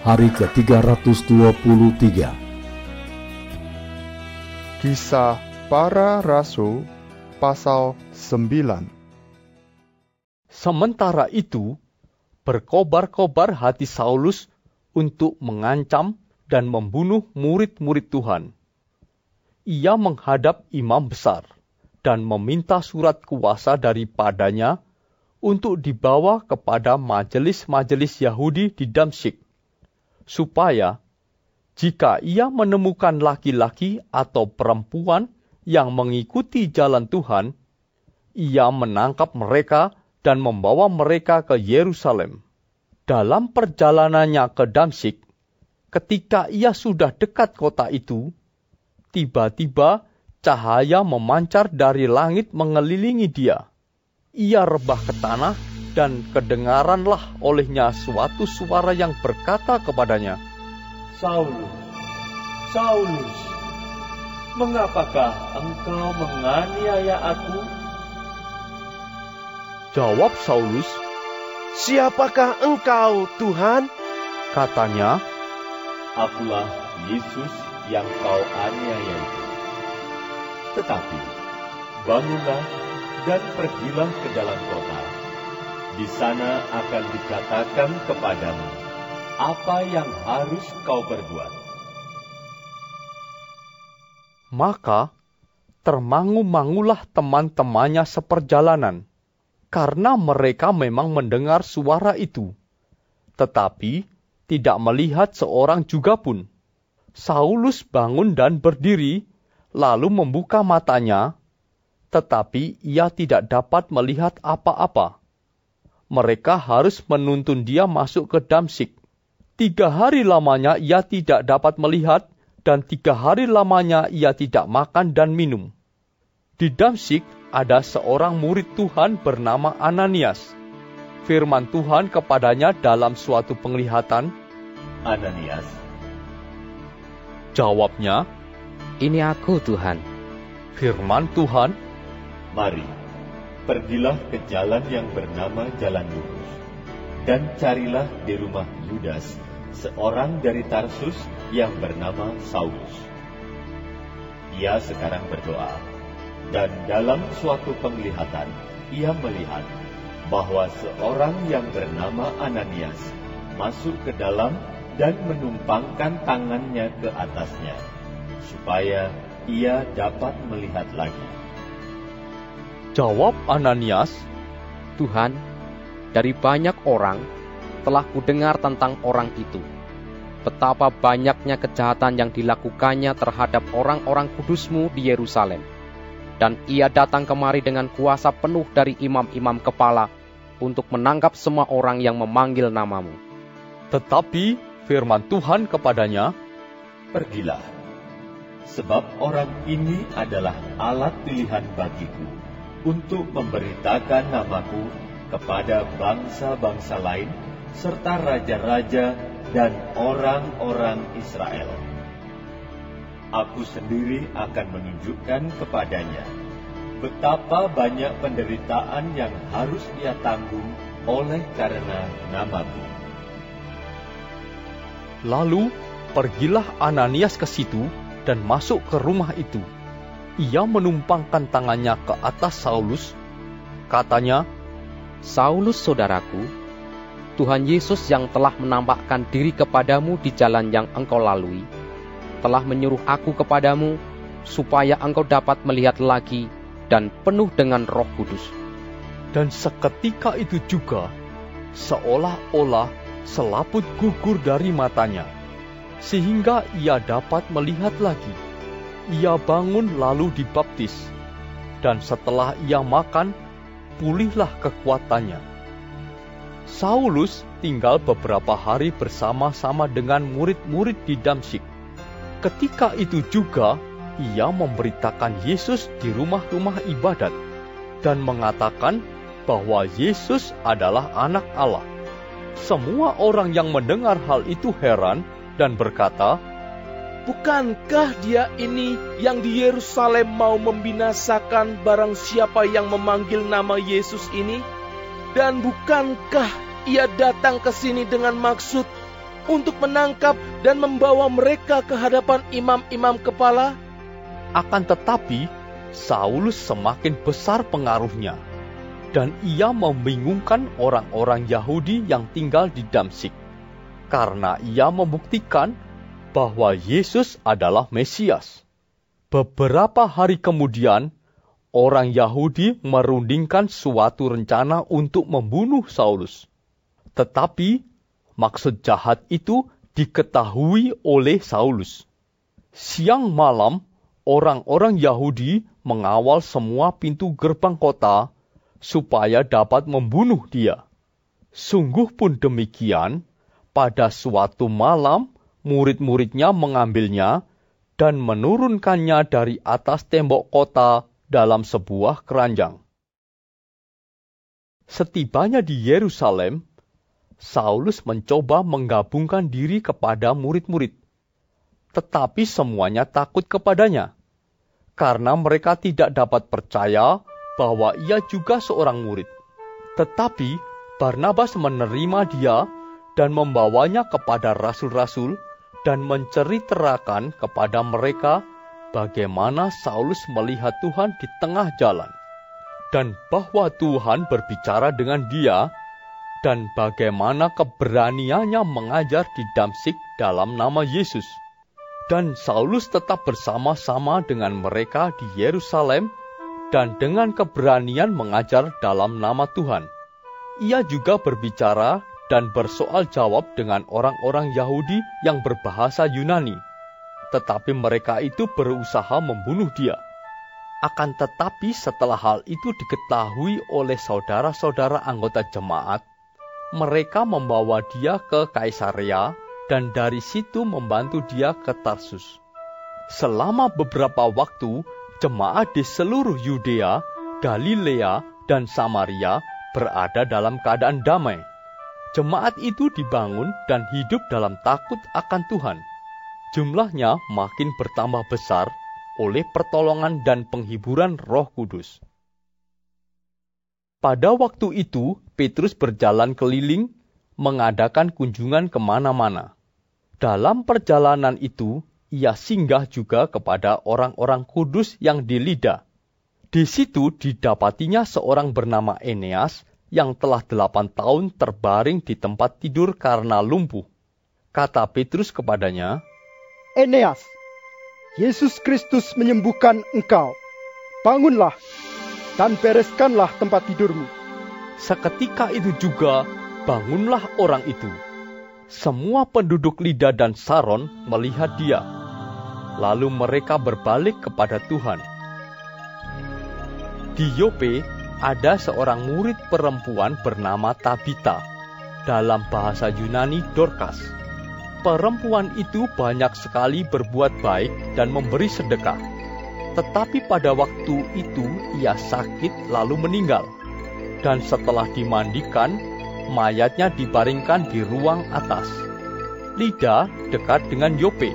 Hari ke-323. Kisah Para Rasul pasal 9 Sementara itu, berkobar-kobar hati Saulus untuk mengancam dan membunuh murid-murid Tuhan. Ia menghadap imam besar dan meminta surat kuasa daripadanya untuk dibawa kepada majelis-majelis Yahudi di Damsyik, supaya jika ia menemukan laki-laki atau perempuan yang mengikuti jalan Tuhan, ia menangkap mereka dan membawa mereka ke Yerusalem. Dalam perjalanannya ke Damsyik, ketika ia sudah dekat kota itu, tiba-tiba cahaya memancar dari langit mengelilingi dia. Ia rebah ke tanah dan kedengaranlah olehnya suatu suara yang berkata kepadanya, Saulus, Saulus, mengapakah engkau menganiaya aku? Jawab Saulus, Siapakah engkau, Tuhan? katanya, Akulah Yesus yang kau aniaya itu. Tetapi, bangunlah dan pergilah ke dalam kota. Di sana akan dikatakan kepadamu apa yang harus kau berbuat. Maka termangu-mangulah teman-temannya seperjalanan, karena mereka memang mendengar suara itu, tetapi tidak melihat seorang juga pun. Saulus bangun dan berdiri, lalu membuka matanya, tetapi ia tidak dapat melihat apa-apa. Mereka harus menuntun dia masuk ke Damsik. Tiga hari lamanya ia tidak dapat melihat, dan tiga hari lamanya ia tidak makan dan minum. Di Damsik ada seorang murid Tuhan bernama Ananias. Firman Tuhan kepadanya dalam suatu penglihatan, Ananias, jawabnya, Ini aku, Tuhan. Firman Tuhan, mari, pergilah ke jalan yang bernama Jalan Lurus, dan carilah di rumah Yudas seorang dari Tarsus yang bernama Saulus. Ia sekarang berdoa, dan dalam suatu penglihatan ia melihat bahwa seorang yang bernama Ananias masuk ke dalam dan menumpangkan tangannya ke atasnya, supaya ia dapat melihat lagi. Jawab Ananias, Tuhan, dari banyak orang telah kudengar tentang orang itu. Betapa banyaknya kejahatan yang dilakukannya terhadap orang-orang kudusmu di Yerusalem. Dan ia datang kemari dengan kuasa penuh dari imam-imam kepala untuk menangkap semua orang yang memanggil namamu. tetapi firman Tuhan kepadanya, Pergilah, sebab orang ini adalah alat pilihan bagiku untuk memberitakan namaku kepada bangsa-bangsa lain serta raja-raja dan orang-orang Israel. Aku sendiri akan menunjukkan kepadanya betapa banyak penderitaan yang harus ia tanggung oleh karena namaku. Lalu pergilah Ananias ke situ dan masuk ke rumah itu. Ia menumpangkan tangannya ke atas Saulus. Katanya, Saulus saudaraku, Tuhan Yesus yang telah menampakkan diri kepadamu di jalan yang engkau lalui, telah menyuruh aku kepadamu supaya engkau dapat melihat lagi dan penuh dengan roh kudus. dan seketika itu juga, seolah-olah selaput gugur dari matanya, sehingga ia dapat melihat lagi. Ia bangun lalu dibaptis, dan setelah ia makan, pulihlah kekuatannya. Saulus tinggal beberapa hari bersama-sama dengan murid-murid di Damsyik. Ketika itu juga ia memberitakan Yesus di rumah-rumah ibadat dan mengatakan bahwa Yesus adalah anak Allah. Semua orang yang mendengar hal itu heran dan berkata, Bukankah dia ini yang di Yerusalem mau membinasakan barang siapa yang memanggil nama Yesus ini? Dan bukankah ia datang ke sini dengan maksud untuk menangkap dan membawa mereka ke hadapan imam-imam kepala? Akan tetapi, Saulus semakin besar pengaruhnya, dan ia membingungkan orang-orang Yahudi yang tinggal di Damsik, karena ia membuktikan bahwa Yesus adalah Mesias. Beberapa hari kemudian, orang Yahudi merundingkan suatu rencana untuk membunuh Saulus. Tetapi maksud jahat itu diketahui oleh Saulus. Siang malam, orang-orang Yahudi mengawal semua pintu gerbang kota supaya dapat membunuh dia. Sungguh pun demikian, pada suatu malam murid-muridnya mengambilnya dan menurunkannya dari atas tembok kota dalam sebuah keranjang. Setibanya di Yerusalem, Saulus mencoba menggabungkan diri kepada murid-murid, tetapi semuanya takut kepadanya karena mereka tidak dapat percaya bahwa ia juga seorang murid. Tetapi Barnabas menerima dia dan membawanya kepada rasul-rasul dan menceritakan kepada mereka bagaimana Saulus melihat Tuhan di tengah jalan, dan bahwa Tuhan berbicara dengan dia, dan bagaimana keberaniannya mengajar di Damsik dalam nama Yesus. Dan Saulus tetap bersama-sama dengan mereka di Yerusalem, dan dengan keberanian mengajar dalam nama Tuhan. Ia juga berbicara dan bersoal jawab dengan orang-orang Yahudi yang berbahasa Yunani. Tetapi mereka itu berusaha membunuh dia. Akan tetapi setelah hal itu diketahui oleh saudara-saudara anggota jemaat, mereka membawa dia ke Kaisarea dan dari situ membantu dia ke Tarsus. Selama beberapa waktu, jemaat di seluruh Yudea, Galilea, dan Samaria berada dalam keadaan damai Jemaat itu dibangun dan hidup dalam takut akan Tuhan. Jumlahnya makin bertambah besar oleh pertolongan dan penghiburan Roh Kudus. Pada waktu itu, Petrus berjalan keliling, mengadakan kunjungan ke mana-mana. Dalam perjalanan itu, ia singgah juga kepada orang-orang kudus yang di Lida. Di situ didapatinya seorang bernama Eneas yang telah delapan tahun terbaring di tempat tidur karena lumpuh. Kata Petrus kepadanya, Eneas, Yesus Kristus menyembuhkan engkau. Bangunlah dan bereskanlah tempat tidurmu. Seketika itu juga bangunlah orang itu. Semua penduduk Lida dan Saron melihat dia. Lalu mereka berbalik kepada Tuhan. Di Yope ada seorang murid perempuan bernama Tabita, dalam bahasa Yunani Dorcas. Perempuan itu banyak sekali berbuat baik dan memberi sedekah. Tetapi pada waktu itu ia sakit lalu meninggal. Dan setelah dimandikan, mayatnya dibaringkan di ruang atas. Lida dekat dengan Yope.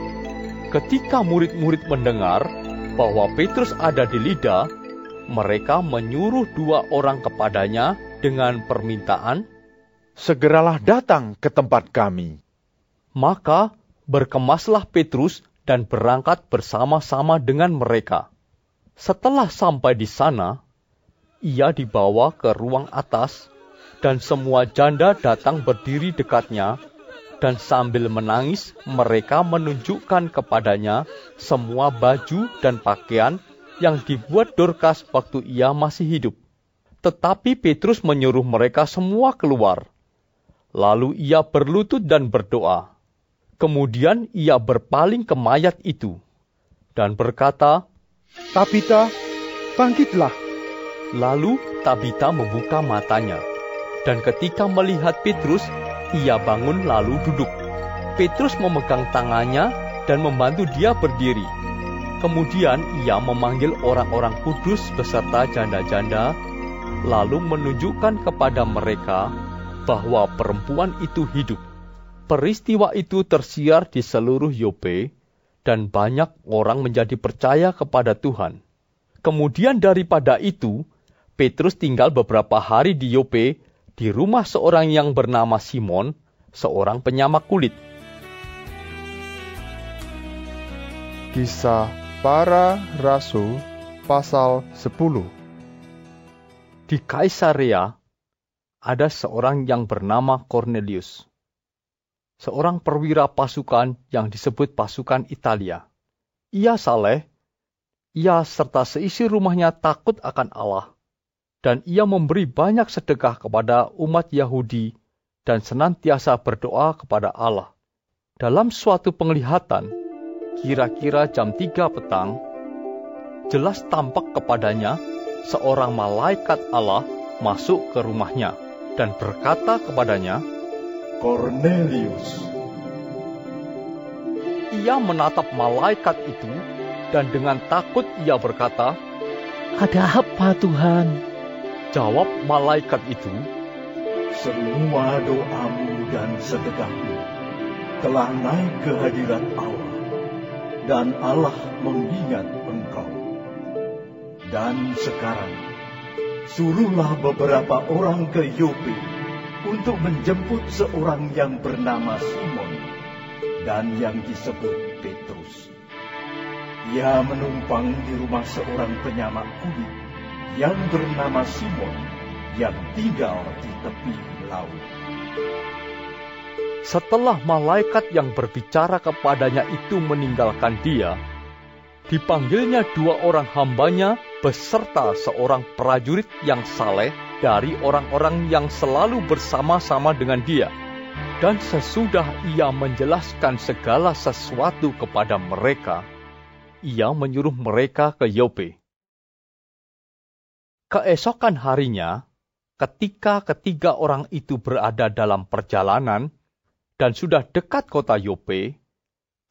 Ketika murid-murid mendengar bahwa Petrus ada di Lida, mereka menyuruh dua orang kepadanya dengan permintaan, "Segeralah datang ke tempat kami." Maka berkemaslah Petrus dan berangkat bersama-sama dengan mereka. Setelah sampai di sana, ia dibawa ke ruang atas, dan semua janda datang berdiri dekatnya, dan sambil menangis mereka menunjukkan kepadanya semua baju dan pakaian yang dibuat Dorcas waktu ia masih hidup. Tetapi Petrus menyuruh mereka semua keluar. Lalu ia berlutut dan berdoa. Kemudian ia berpaling ke mayat itu dan berkata, Tabita, bangkitlah. Lalu Tabita membuka matanya, dan ketika melihat Petrus, ia bangun lalu duduk. Petrus memegang tangannya dan membantu dia berdiri. Kemudian ia memanggil orang-orang kudus beserta janda-janda, lalu menunjukkan kepada mereka bahwa perempuan itu hidup. Peristiwa itu tersiar di seluruh Yope, dan banyak orang menjadi percaya kepada Tuhan. Kemudian daripada itu, Petrus tinggal beberapa hari di Yope di rumah seorang yang bernama Simon, seorang penyamak kulit. Kisah Para Rasul pasal 10 Di Kaisarea ada seorang yang bernama Cornelius seorang perwira pasukan yang disebut pasukan Italia. Ia saleh, ia serta seisi rumahnya takut akan Allah, dan ia memberi banyak sedekah kepada umat Yahudi dan senantiasa berdoa kepada Allah. Dalam suatu penglihatan, kira-kira jam tiga petang, jelas tampak kepadanya seorang malaikat Allah masuk ke rumahnya dan berkata kepadanya, Cornelius. Ia menatap malaikat itu dan dengan takut ia berkata, Ada apa Tuhan? Jawab malaikat itu, Semua doamu dan sedekahmu telah naik ke hadirat Allah, dan Allah mengingat engkau. Dan sekarang, suruhlah beberapa orang ke Yope untuk menjemput seorang yang bernama Simon dan yang disebut Petrus. Ia menumpang di rumah seorang penyamak kulit yang bernama Simon yang tinggal di tepi laut. Setelah malaikat yang berbicara kepadanya itu meninggalkan dia, dipanggilnya dua orang hambanya beserta seorang prajurit yang saleh dari orang-orang yang selalu bersama-sama dengan dia. Dan sesudah ia menjelaskan segala sesuatu kepada mereka, ia menyuruh mereka ke Yope. Keesokan harinya, ketika ketiga orang itu berada dalam perjalanan dan sudah dekat kota Yope,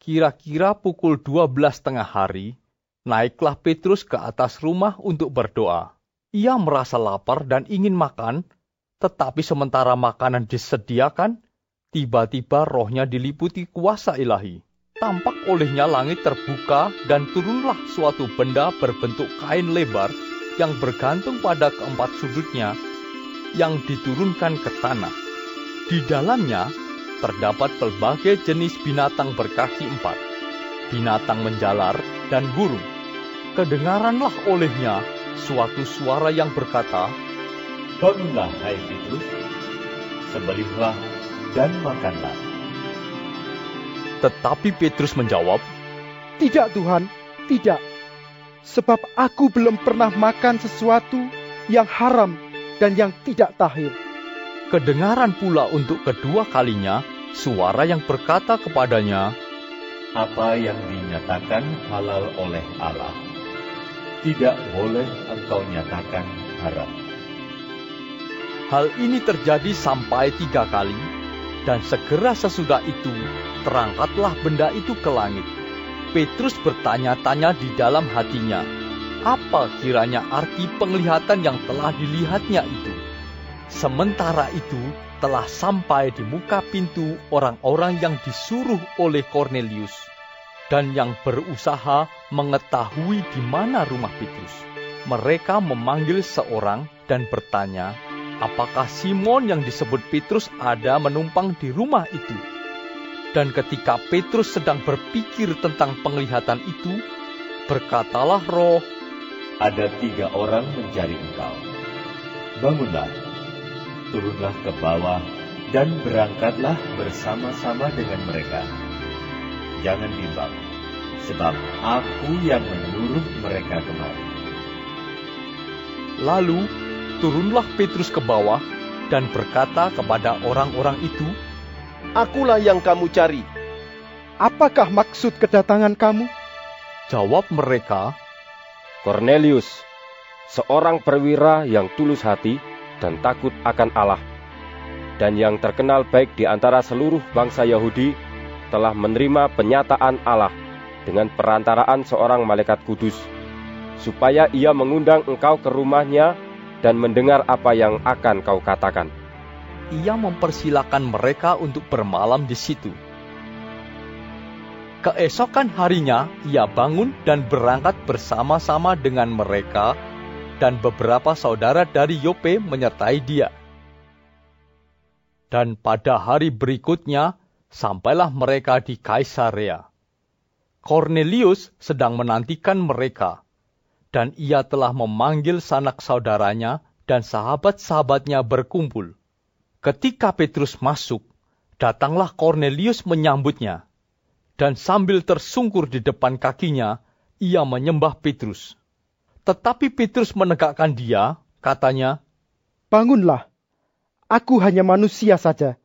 kira-kira pukul 12 tengah hari, naiklah Petrus ke atas rumah untuk berdoa. Ia merasa lapar dan ingin makan, tetapi sementara makanan disediakan, tiba-tiba rohnya diliputi kuasa ilahi. Tampak olehnya langit terbuka dan turunlah suatu benda berbentuk kain lebar yang bergantung pada keempat sudutnya yang diturunkan ke tanah. Di dalamnya terdapat berbagai jenis binatang berkaki empat, binatang menjalar dan burung. Kedengaranlah olehnya suatu suara yang berkata, Bangunlah, hai Petrus, sembelihlah dan makanlah. Tetapi Petrus menjawab, Tidak Tuhan, tidak. Sebab aku belum pernah makan sesuatu yang haram dan yang tidak tahir. Kedengaran pula untuk kedua kalinya suara yang berkata kepadanya, Apa yang dinyatakan halal oleh Allah, tidak boleh engkau nyatakan haram. Hal ini terjadi sampai tiga kali, dan segera sesudah itu terangkatlah benda itu ke langit. Petrus bertanya-tanya di dalam hatinya, apa kiranya arti penglihatan yang telah dilihatnya itu. Sementara itu telah sampai di muka pintu orang-orang yang disuruh oleh Cornelius dan yang berusaha mengetahui di mana rumah Petrus. Mereka memanggil seorang dan bertanya, apakah Simon yang disebut Petrus ada menumpang di rumah itu? Dan ketika Petrus sedang berpikir tentang penglihatan itu, berkatalah roh, Ada tiga orang mencari engkau. Bangunlah, turunlah ke bawah, dan berangkatlah bersama-sama dengan mereka. Jangan bimbang, sebab aku yang menyuruh mereka kemari. Lalu turunlah Petrus ke bawah dan berkata kepada orang-orang itu, Akulah yang kamu cari. Apakah maksud kedatangan kamu? Jawab mereka, Cornelius, seorang perwira yang tulus hati dan takut akan Allah, dan yang terkenal baik di antara seluruh bangsa Yahudi, telah menerima penyataan Allah dengan perantaraan seorang malaikat kudus, supaya ia mengundang engkau ke rumahnya dan mendengar apa yang akan kau katakan. Ia mempersilahkan mereka untuk bermalam di situ. Keesokan harinya, ia bangun dan berangkat bersama-sama dengan mereka, dan beberapa saudara dari Yope menyertai dia. Dan pada hari berikutnya, sampailah mereka di Kaisarea. Cornelius sedang menantikan mereka, dan ia telah memanggil sanak saudaranya dan sahabat-sahabatnya berkumpul. Ketika Petrus masuk, datanglah Cornelius menyambutnya dan sambil tersungkur di depan kakinya, ia menyembah Petrus. Tetapi Petrus menegakkan dia, katanya, Bangunlah, aku hanya manusia saja.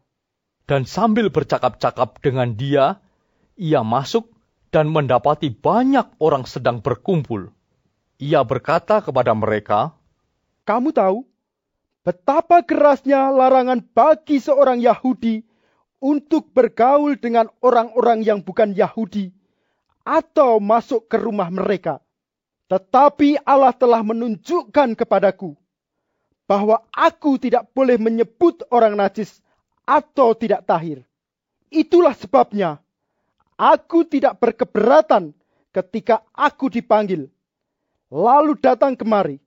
Dan sambil bercakap-cakap dengan dia, ia masuk dan mendapati banyak orang sedang berkumpul. Ia berkata kepada mereka, Kamu tahu betapa kerasnya larangan bagi seorang Yahudi untuk bergaul dengan orang-orang yang bukan Yahudi atau masuk ke rumah mereka. Tetapi Allah telah menunjukkan kepadaku bahwa aku tidak boleh menyebut orang najis atau tidak tahir. Itulah sebabnya aku tidak berkeberatan ketika aku dipanggil, lalu datang kemari.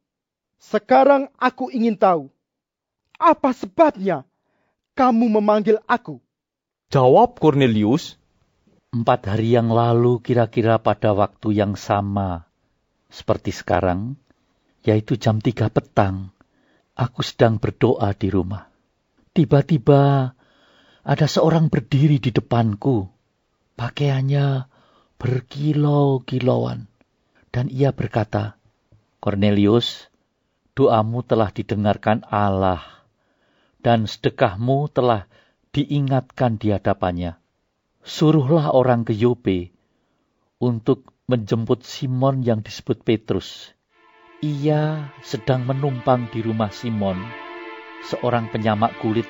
Sekarang aku ingin tahu, apa sebabnya kamu memanggil aku? Jawab Cornelius, Empat hari yang lalu kira-kira pada waktu yang sama seperti sekarang, yaitu jam tiga petang, aku sedang berdoa di rumah. Tiba-tiba ada seorang berdiri di depanku, pakaiannya berkilau-kilauan. Dan ia berkata, Cornelius, doamu telah didengarkan Allah, dan sedekahmu telah diingatkan di hadapannya, suruhlah orang ke Yope untuk menjemput Simon yang disebut Petrus. Ia sedang menumpang di rumah Simon, seorang penyamak kulit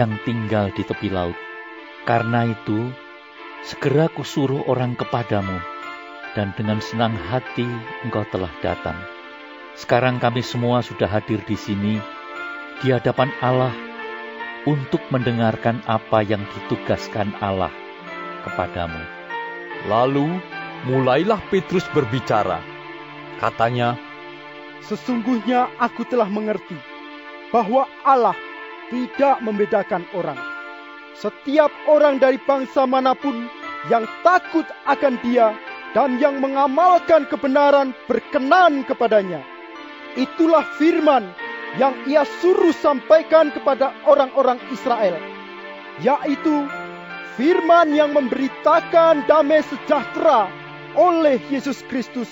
yang tinggal di tepi laut. Karena itu, segera kusuruh orang kepadamu, dan dengan senang hati engkau telah datang. Sekarang kami semua sudah hadir di sini, di hadapan Allah untuk mendengarkan apa yang ditugaskan Allah kepadamu. Lalu mulailah Petrus berbicara. Katanya, Sesungguhnya aku telah mengerti bahwa Allah tidak membedakan orang. Setiap orang dari bangsa mana pun yang takut akan dia dan yang mengamalkan kebenaran berkenan kepadanya. Itulah firman yang ia suruh sampaikan kepada orang-orang Israel, yaitu firman yang memberitakan damai sejahtera oleh Yesus Kristus,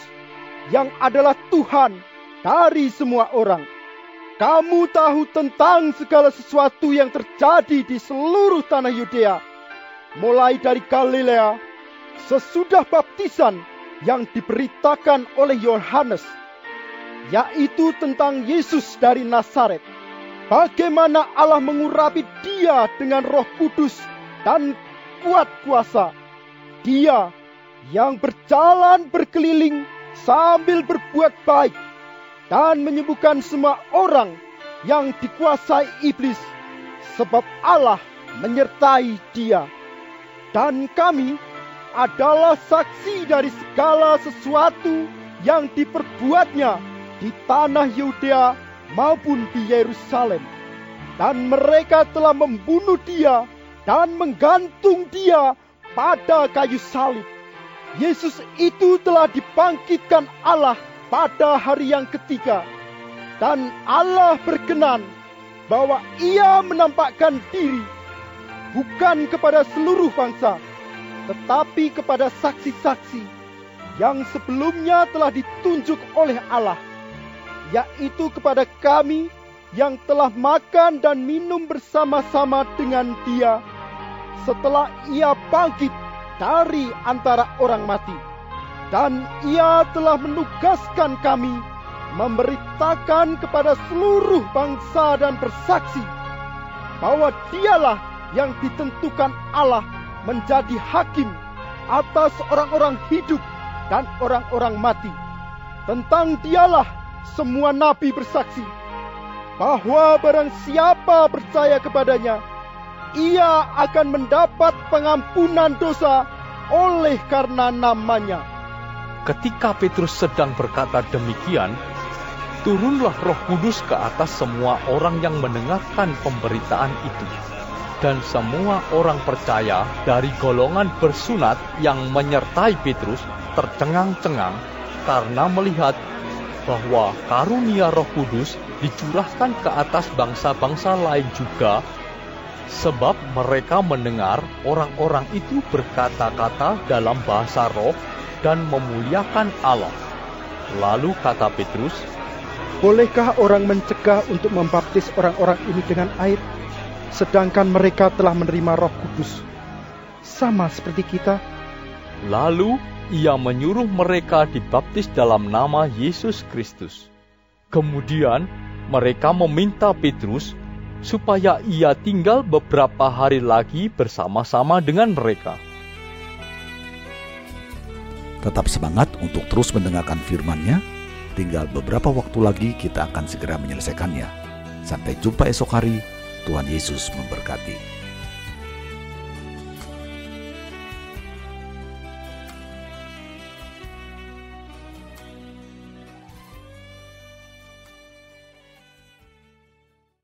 yang adalah Tuhan dari semua orang. Kamu tahu tentang segala sesuatu yang terjadi di seluruh tanah Yudea, mulai dari Galilea, sesudah baptisan yang diberitakan oleh Yohanes yaitu tentang Yesus dari Nazaret. Bagaimana Allah mengurapi dia dengan roh kudus dan kuat kuasa. Dia yang berjalan berkeliling sambil berbuat baik dan menyembuhkan semua orang yang dikuasai iblis sebab Allah menyertai dia. Dan kami adalah saksi dari segala sesuatu yang diperbuatnya di tanah Yudea maupun di Yerusalem. Dan mereka telah membunuh dia dan menggantung dia pada kayu salib. Yesus itu telah dibangkitkan Allah pada hari yang ketiga. Dan Allah berkenan bahwa ia menampakkan diri bukan kepada seluruh bangsa, tetapi kepada saksi-saksi yang sebelumnya telah ditunjuk oleh Allah yaitu kepada kami yang telah makan dan minum bersama-sama dengan Dia setelah Ia bangkit dari antara orang mati, dan Ia telah menugaskan kami memberitakan kepada seluruh bangsa dan bersaksi bahwa Dialah yang ditentukan Allah menjadi hakim atas orang-orang hidup dan orang-orang mati. Tentang dialah semua nabi bersaksi bahwa barang siapa percaya kepadanya, ia akan mendapat pengampunan dosa oleh karena namanya. Ketika Petrus sedang berkata demikian, turunlah Roh Kudus ke atas semua orang yang mendengarkan pemberitaan itu. Dan semua orang percaya dari golongan bersunat yang menyertai Petrus tercengang-cengang karena melihat bahwa karunia Roh Kudus dicurahkan ke atas bangsa-bangsa lain juga sebab mereka mendengar orang-orang itu berkata-kata dalam bahasa roh dan memuliakan Allah. Lalu kata Petrus, Bolehkah orang mencegah untuk membaptis orang-orang ini dengan air, sedangkan mereka telah menerima roh kudus? Sama seperti kita. Lalu ia menyuruh mereka dibaptis dalam nama Yesus Kristus. Kemudian mereka meminta Petrus supaya ia tinggal beberapa hari lagi bersama-sama dengan mereka. Tetap semangat untuk terus mendengarkan firman-Nya. Tinggal beberapa waktu lagi kita akan segera menyelesaikannya. Sampai jumpa esok hari. Tuhan Yesus memberkati.